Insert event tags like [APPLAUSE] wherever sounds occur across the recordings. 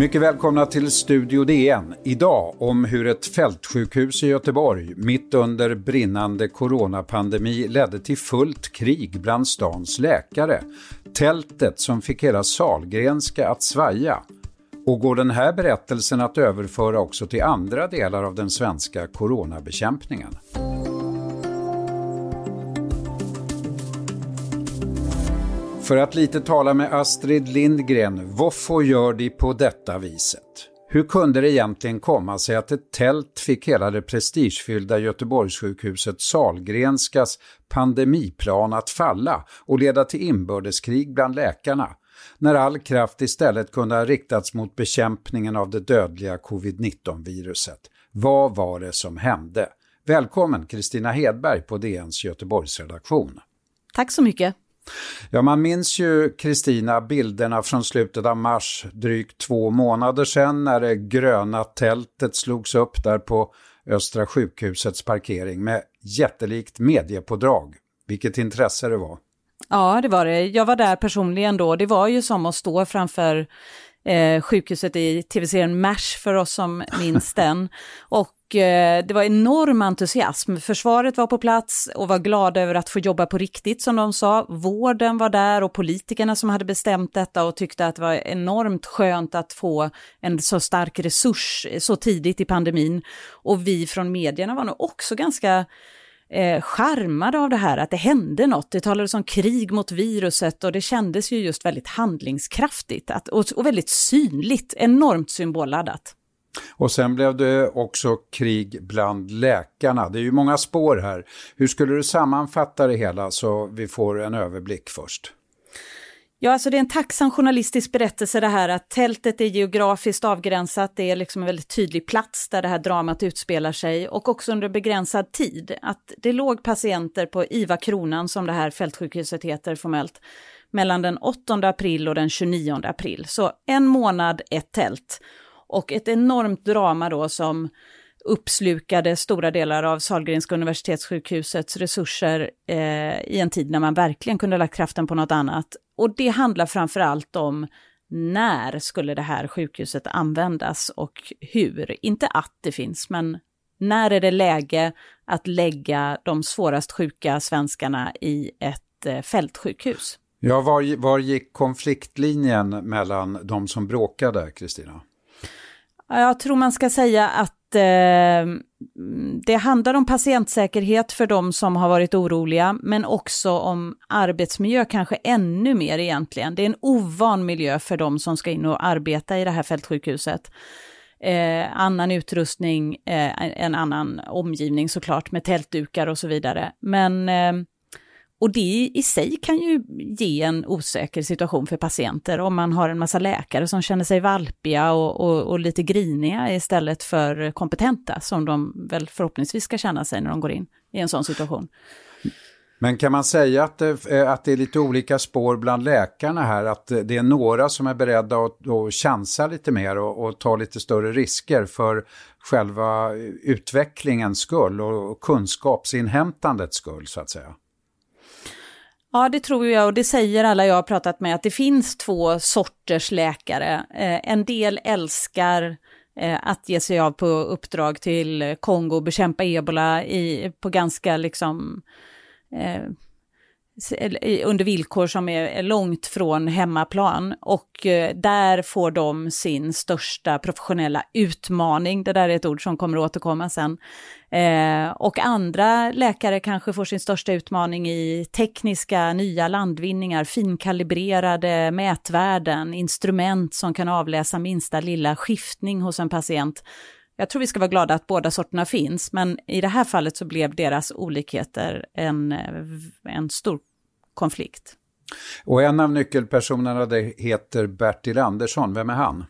Mycket välkomna till Studio DN. Idag om hur ett fältsjukhus i Göteborg mitt under brinnande coronapandemi ledde till fullt krig bland stans läkare. Tältet som fick hela Salgrenska att svaja. Och går den här berättelsen att överföra också till andra delar av den svenska coronabekämpningen? För att lite tala med Astrid Lindgren, varför gör de på detta viset? Hur kunde det egentligen komma sig att ett tält fick hela det prestigefyllda Göteborgssjukhuset Salgrenskas pandemiplan att falla och leda till inbördeskrig bland läkarna? När all kraft istället kunde ha riktats mot bekämpningen av det dödliga covid-19-viruset. Vad var det som hände? Välkommen Kristina Hedberg på DNs Göteborgsredaktion. Tack så mycket. Ja, man minns ju Kristina bilderna från slutet av mars, drygt två månader sedan när det gröna tältet slogs upp där på Östra sjukhusets parkering med jättelikt mediepådrag. Vilket intresse det var. Ja, det var det. Jag var där personligen då. Det var ju som att stå framför eh, sjukhuset i tv-serien MASH för oss som minns den. [LAUGHS] Och eh, det var enorm entusiasm. Försvaret var på plats och var glada över att få jobba på riktigt som de sa. Vården var där och politikerna som hade bestämt detta och tyckte att det var enormt skönt att få en så stark resurs så tidigt i pandemin. Och vi från medierna var nog också ganska eh, charmade av det här, att det hände något. Det talades om krig mot viruset och det kändes ju just väldigt handlingskraftigt att, och, och väldigt synligt, enormt symbolladdat. Och sen blev det också krig bland läkarna. Det är ju många spår här. Hur skulle du sammanfatta det hela så vi får en överblick först? Ja, alltså det är en tacksam journalistisk berättelse det här att tältet är geografiskt avgränsat, det är liksom en väldigt tydlig plats där det här dramat utspelar sig och också under begränsad tid. Att det låg patienter på IVA Kronan, som det här fältsjukhuset heter formellt, mellan den 8 april och den 29 april. Så en månad, ett tält. Och ett enormt drama då som uppslukade stora delar av Sahlgrenska universitetssjukhusets resurser eh, i en tid när man verkligen kunde lagt kraften på något annat. Och det handlar framför allt om när skulle det här sjukhuset användas och hur. Inte att det finns, men när är det läge att lägga de svårast sjuka svenskarna i ett eh, fältsjukhus? Ja, var, var gick konfliktlinjen mellan de som bråkade, Kristina? Jag tror man ska säga att eh, det handlar om patientsäkerhet för de som har varit oroliga, men också om arbetsmiljö, kanske ännu mer egentligen. Det är en ovan miljö för de som ska in och arbeta i det här fältsjukhuset. Eh, annan utrustning, eh, en annan omgivning såklart, med tältdukar och så vidare. Men eh, och det i sig kan ju ge en osäker situation för patienter om man har en massa läkare som känner sig valpiga och, och, och, lite griniga istället för kompetenta, som de väl förhoppningsvis ska känna sig när de går in i en sån situation. Men kan man säga att det, att det är lite olika spår bland läkarna här? Att det är några som är beredda att, att chansa lite mer och, och ta lite större risker för själva utvecklingens skull och kunskapsinhämtandets skull så att säga? Ja, det tror jag och det säger alla jag har pratat med att det finns två sorters läkare. Eh, en del älskar eh, att ge sig av på uppdrag till Kongo och bekämpa ebola i, på ganska liksom eh, under villkor som är långt från hemmaplan. Och eh, där får de sin största professionella utmaning. Det där är ett ord som kommer att återkomma sen. Eh, och andra läkare kanske får sin största utmaning i tekniska nya landvinningar, finkalibrerade mätvärden, instrument som kan avläsa minsta lilla skiftning hos en patient. Jag tror vi ska vara glada att båda sorterna finns, men i det här fallet så blev deras olikheter en, en stor konflikt. Och en av nyckelpersonerna det heter Bertil Andersson, vem är han?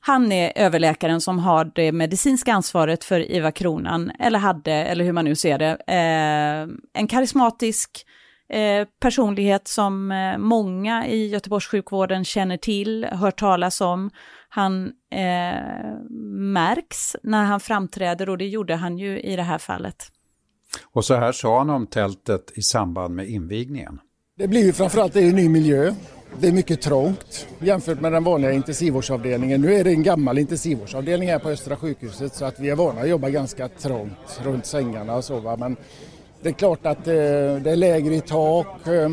Han är överläkaren som har det medicinska ansvaret för IVA Kronan, eller hade, eller hur man nu ser det. Eh, en karismatisk eh, personlighet som eh, många i Göteborgssjukvården känner till, hört talas om. Han eh, märks när han framträder och det gjorde han ju i det här fallet. Och så här sa han om tältet i samband med invigningen. Det blir ju framförallt en ny miljö. det är mycket trångt jämfört med den vanliga intensivvårdsavdelningen. Nu är det en gammal intensivvårdsavdelning här på Östra sjukhuset så att vi är vana att jobba ganska trångt runt sängarna och så. Va? Men det är klart att eh, det är lägre i tak. Eh,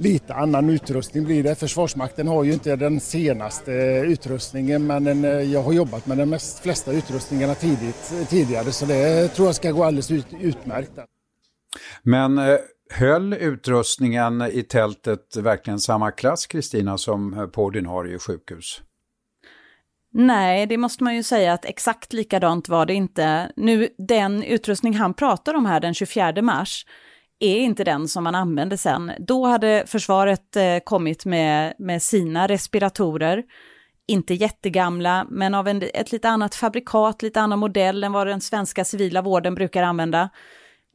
Eh, lite annan utrustning blir det. Försvarsmakten har ju inte den senaste utrustningen men jag har jobbat med de mest, flesta utrustningarna tidigt, tidigare så det tror jag ska gå alldeles ut, utmärkt. Men Höll utrustningen i tältet verkligen samma klass, Kristina, som på ordinarie sjukhus? Nej, det måste man ju säga att exakt likadant var det inte. Nu, den utrustning han pratar om här den 24 mars är inte den som man använde sen. Då hade försvaret eh, kommit med, med sina respiratorer, inte jättegamla, men av en, ett lite annat fabrikat, lite annan modell än vad den svenska civila vården brukar använda.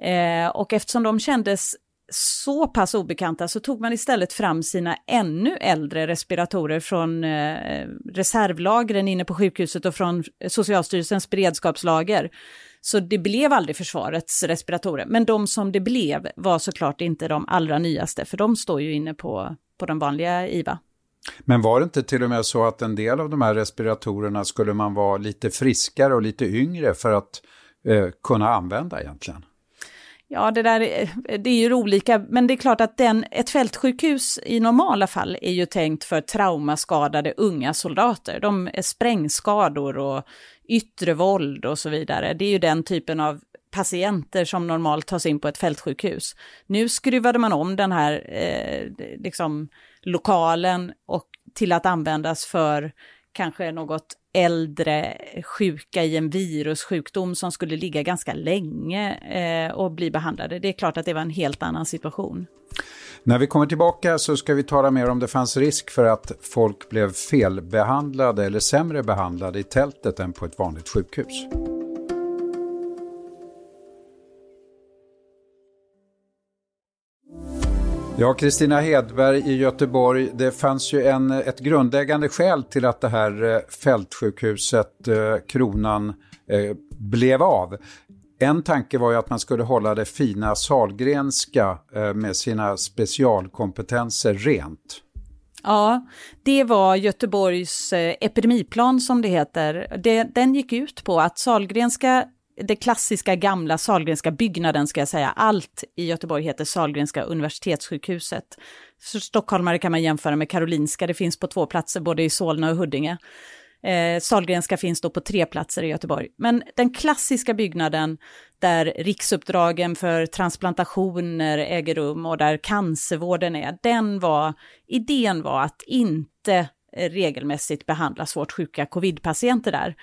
Eh, och eftersom de kändes så pass obekanta så tog man istället fram sina ännu äldre respiratorer från eh, reservlagren inne på sjukhuset och från Socialstyrelsens beredskapslager. Så det blev aldrig försvarets respiratorer, men de som det blev var såklart inte de allra nyaste, för de står ju inne på, på den vanliga IVA. Men var det inte till och med så att en del av de här respiratorerna skulle man vara lite friskare och lite yngre för att eh, kunna använda egentligen? Ja, det där eh, det är ju olika, men det är klart att den, ett fältsjukhus i normala fall är ju tänkt för traumaskadade unga soldater. De är sprängskador och yttre våld och så vidare. Det är ju den typen av patienter som normalt tas in på ett fältsjukhus. Nu skruvade man om den här eh, liksom, lokalen och till att användas för kanske något äldre sjuka i en virussjukdom som skulle ligga ganska länge eh, och bli behandlade. Det är klart att det var en helt annan situation. När vi kommer tillbaka så ska vi tala mer om det fanns risk för att folk blev felbehandlade eller sämre behandlade i tältet än på ett vanligt sjukhus. Ja, Kristina Hedberg i Göteborg, det fanns ju en, ett grundläggande skäl till att det här eh, fältsjukhuset, eh, Kronan, eh, blev av. En tanke var ju att man skulle hålla det fina Salgrenska eh, med sina specialkompetenser rent. Ja, det var Göteborgs eh, epidemiplan som det heter. Det, den gick ut på att Salgrenska det klassiska gamla Salgrenska byggnaden ska jag säga. Allt i Göteborg heter Salgrenska universitetssjukhuset. Så stockholmare kan man jämföra med Karolinska, det finns på två platser, både i Solna och Huddinge. Eh, Salgrenska finns då på tre platser i Göteborg. Men den klassiska byggnaden där riksuppdragen för transplantationer äger rum och där cancervården är, den var, idén var att inte regelmässigt behandla svårt sjuka covidpatienter där.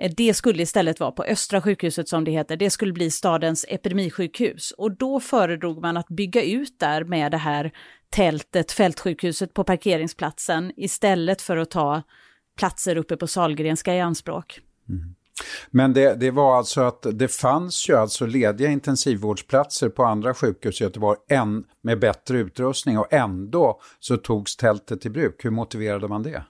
Eh, det skulle istället vara på Östra sjukhuset som det heter, det skulle bli stadens epidemisjukhus. Och då föredrog man att bygga ut där med det här tältet, fältsjukhuset på parkeringsplatsen istället för att ta platser uppe på Salgrenska i anspråk. Mm. Men det, det, var alltså att det fanns ju alltså lediga intensivvårdsplatser på andra sjukhus i Göteborg än med bättre utrustning och ändå så togs tältet i bruk. Hur motiverade man det?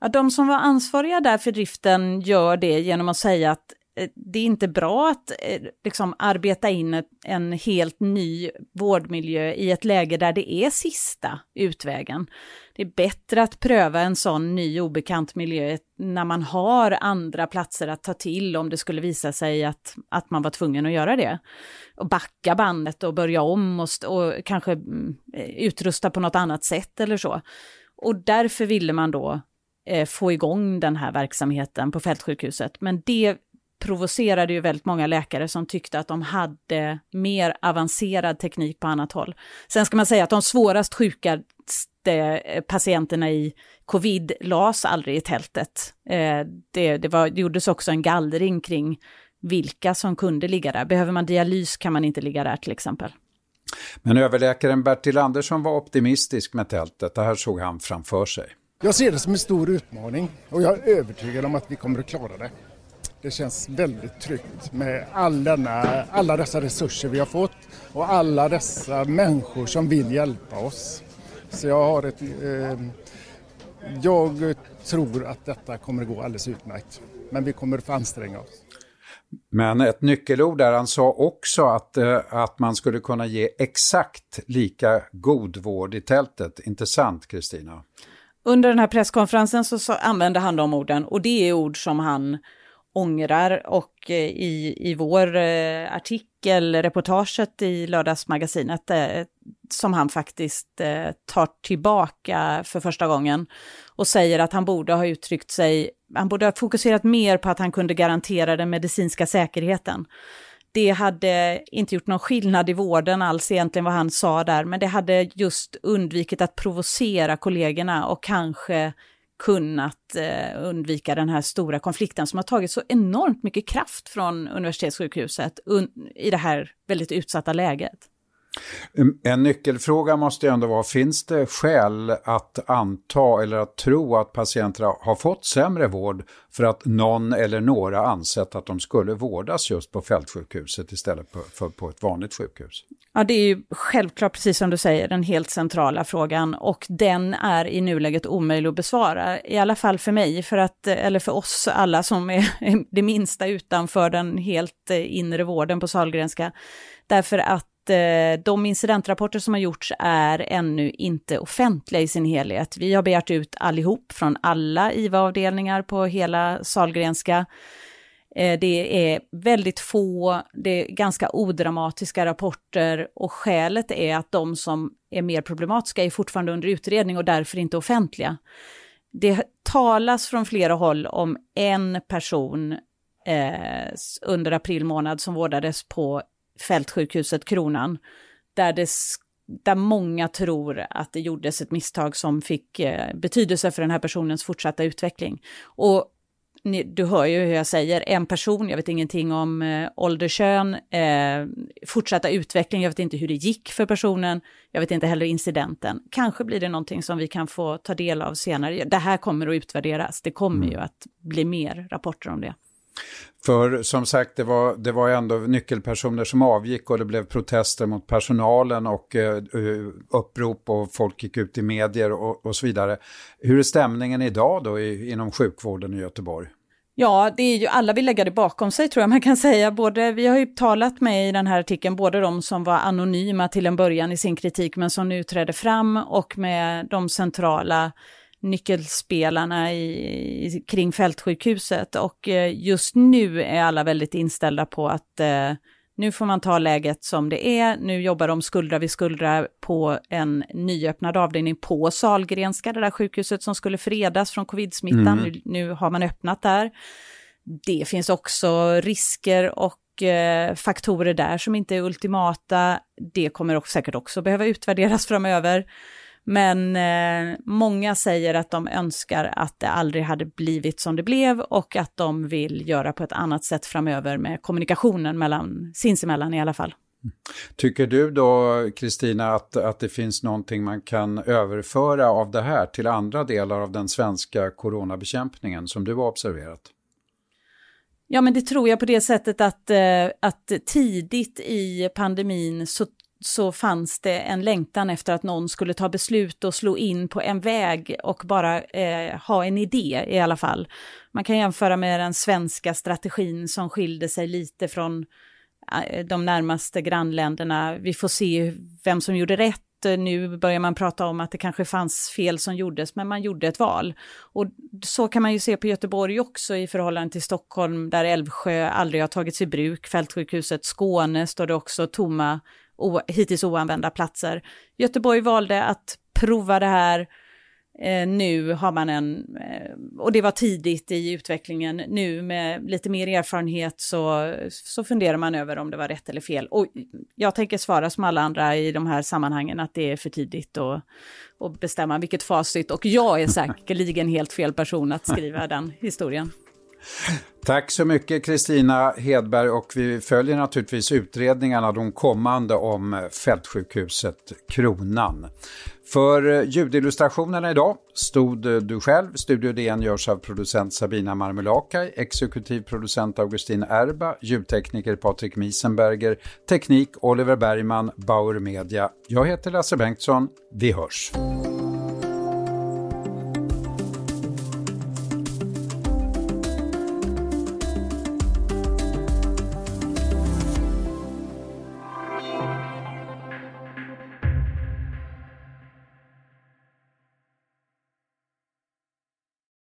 Ja, de som var ansvariga där för driften gör det genom att säga att eh, det är inte bra att eh, liksom, arbeta in en helt ny vårdmiljö i ett läge där det är sista utvägen. Det är bättre att pröva en sån ny obekant miljö när man har andra platser att ta till om det skulle visa sig att, att man var tvungen att göra det. Och backa bandet och börja om och, och kanske mm, eh, utrusta på något annat sätt eller så. Och därför ville man då Eh, få igång den här verksamheten på fältsjukhuset. Men det provocerade ju väldigt många läkare som tyckte att de hade mer avancerad teknik på annat håll. Sen ska man säga att de svårast sjuka eh, patienterna i covid lades aldrig i tältet. Eh, det, det, var, det gjordes också en gallring kring vilka som kunde ligga där. Behöver man dialys kan man inte ligga där till exempel. Men överläkaren Bertil Andersson var optimistisk med tältet. Det här såg han framför sig. Jag ser det som en stor utmaning och jag är övertygad om att vi kommer att klara det. Det känns väldigt tryggt med all denna, alla dessa resurser vi har fått och alla dessa människor som vill hjälpa oss. Så jag har ett... Eh, jag tror att detta kommer att gå alldeles utmärkt. Men vi kommer att få anstränga oss. Men ett nyckelord där, han sa också att, eh, att man skulle kunna ge exakt lika god vård i tältet. Inte sant, Kristina? Under den här presskonferensen så, så använde han de orden och det är ord som han ångrar och eh, i, i vår eh, artikel, reportaget i lördagsmagasinet, eh, som han faktiskt eh, tar tillbaka för första gången och säger att han borde ha uttryckt sig, han borde ha fokuserat mer på att han kunde garantera den medicinska säkerheten. Det hade inte gjort någon skillnad i vården alls egentligen vad han sa där, men det hade just undvikit att provocera kollegorna och kanske kunnat eh, undvika den här stora konflikten som har tagit så enormt mycket kraft från universitetssjukhuset i det här väldigt utsatta läget. Ehm, en nyckelfråga måste ändå vara, finns det skäl att anta eller att tro att patienter har fått sämre vård för att någon eller några ansett att de skulle vårdas just på fältsjukhuset istället för på ett vanligt sjukhus? Ja, det är ju självklart, precis som du säger, den helt centrala frågan och den är i nuläget omöjlig att besvara, i alla fall för mig, för att, eller för oss alla som är [LAUGHS] det minsta utanför den helt eh, inre vården på Salgrenska. Därför att Eh, de incidentrapporter som har gjorts är ännu inte offentliga i sin helhet. Vi har begärt ut allihop från alla IVA-avdelningar på hela Salgrenska. Eh, det är väldigt få, det är ganska odramatiska rapporter och skälet är att de som är mer problematiska är fortfarande under utredning och därför inte offentliga. Det talas från flera håll om en person eh, under april månad som vårdades på fältsjukhuset Kronan, där, det, där många tror att det gjordes ett misstag som fick eh, betydelse för den här personens fortsatta utveckling. Och ni, du hör ju hur jag säger, en person, jag vet ingenting om eh, ålder, kön, eh, fortsatta utveckling, jag vet inte hur det gick för personen, jag vet inte heller incidenten. Kanske blir det någonting som vi kan få ta del av senare. Det här kommer att utvärderas, det kommer mm. ju att bli mer rapporter om det. För som sagt, det var, det var ändå nyckelpersoner som avgick och det blev protester mot personalen och eh, eh, upprop och folk gick ut i medier och, och så vidare. Hur är stämningen idag då i, inom sjukvården i Göteborg? Ja, det är ju, alla vill lägga det bakom sig tror jag man kan säga. Både, vi har ju talat med i den här artikeln, både de som var anonyma till en början i sin kritik men som nu trädde fram och med de centrala nyckelspelarna i, kring fältsjukhuset och eh, just nu är alla väldigt inställda på att eh, nu får man ta läget som det är, nu jobbar de skuldra vid skuldra på en nyöppnad avdelning på Salgrenska, det där sjukhuset som skulle fredas från covid-smittan, mm. nu, nu, har man öppnat där. Det finns också risker och eh, faktorer där som inte är ultimata, det kommer också, säkert också behöva utvärderas framöver. Men eh, många säger att de önskar att det aldrig hade blivit som det blev och att de vill göra på ett annat sätt framöver med kommunikationen mellan, sinsemellan i alla fall. Tycker du då, Kristina, att, att det finns någonting man kan överföra av det här till andra delar av den svenska coronabekämpningen som du har observerat? Ja, men det tror jag på det sättet att, eh, att tidigt i pandemin så så fanns det en längtan efter att någon skulle ta beslut och slå in på en väg och bara eh, ha en idé i alla fall. Man kan jämföra med den svenska strategin som skilde sig lite från eh, de närmaste grannländerna. Vi får se vem som gjorde rätt. Nu börjar man prata om att det kanske fanns fel som gjordes, men man gjorde ett val. Och så kan man ju se på Göteborg också i förhållande till Stockholm, där Älvsjö aldrig har tagits i bruk. Fältsjukhuset Skåne står det också tomma hittills oanvända platser. Göteborg valde att prova det här. Eh, nu har man en, eh, och det var tidigt i utvecklingen, nu med lite mer erfarenhet så, så funderar man över om det var rätt eller fel. Och jag tänker svara som alla andra i de här sammanhangen att det är för tidigt att, att bestämma vilket facit och jag är [LAUGHS] säkerligen helt fel person att skriva den historien. Tack så mycket Kristina Hedberg och vi följer naturligtvis utredningarna de kommande om fältsjukhuset Kronan. För ljudillustrationerna idag stod du själv. Studio DN görs av producent Sabina Marmulakai, exekutiv producent Augustin Erba, ljudtekniker Patrik Miesenberger, teknik Oliver Bergman, Bauer Media. Jag heter Lasse Bengtsson. Vi hörs.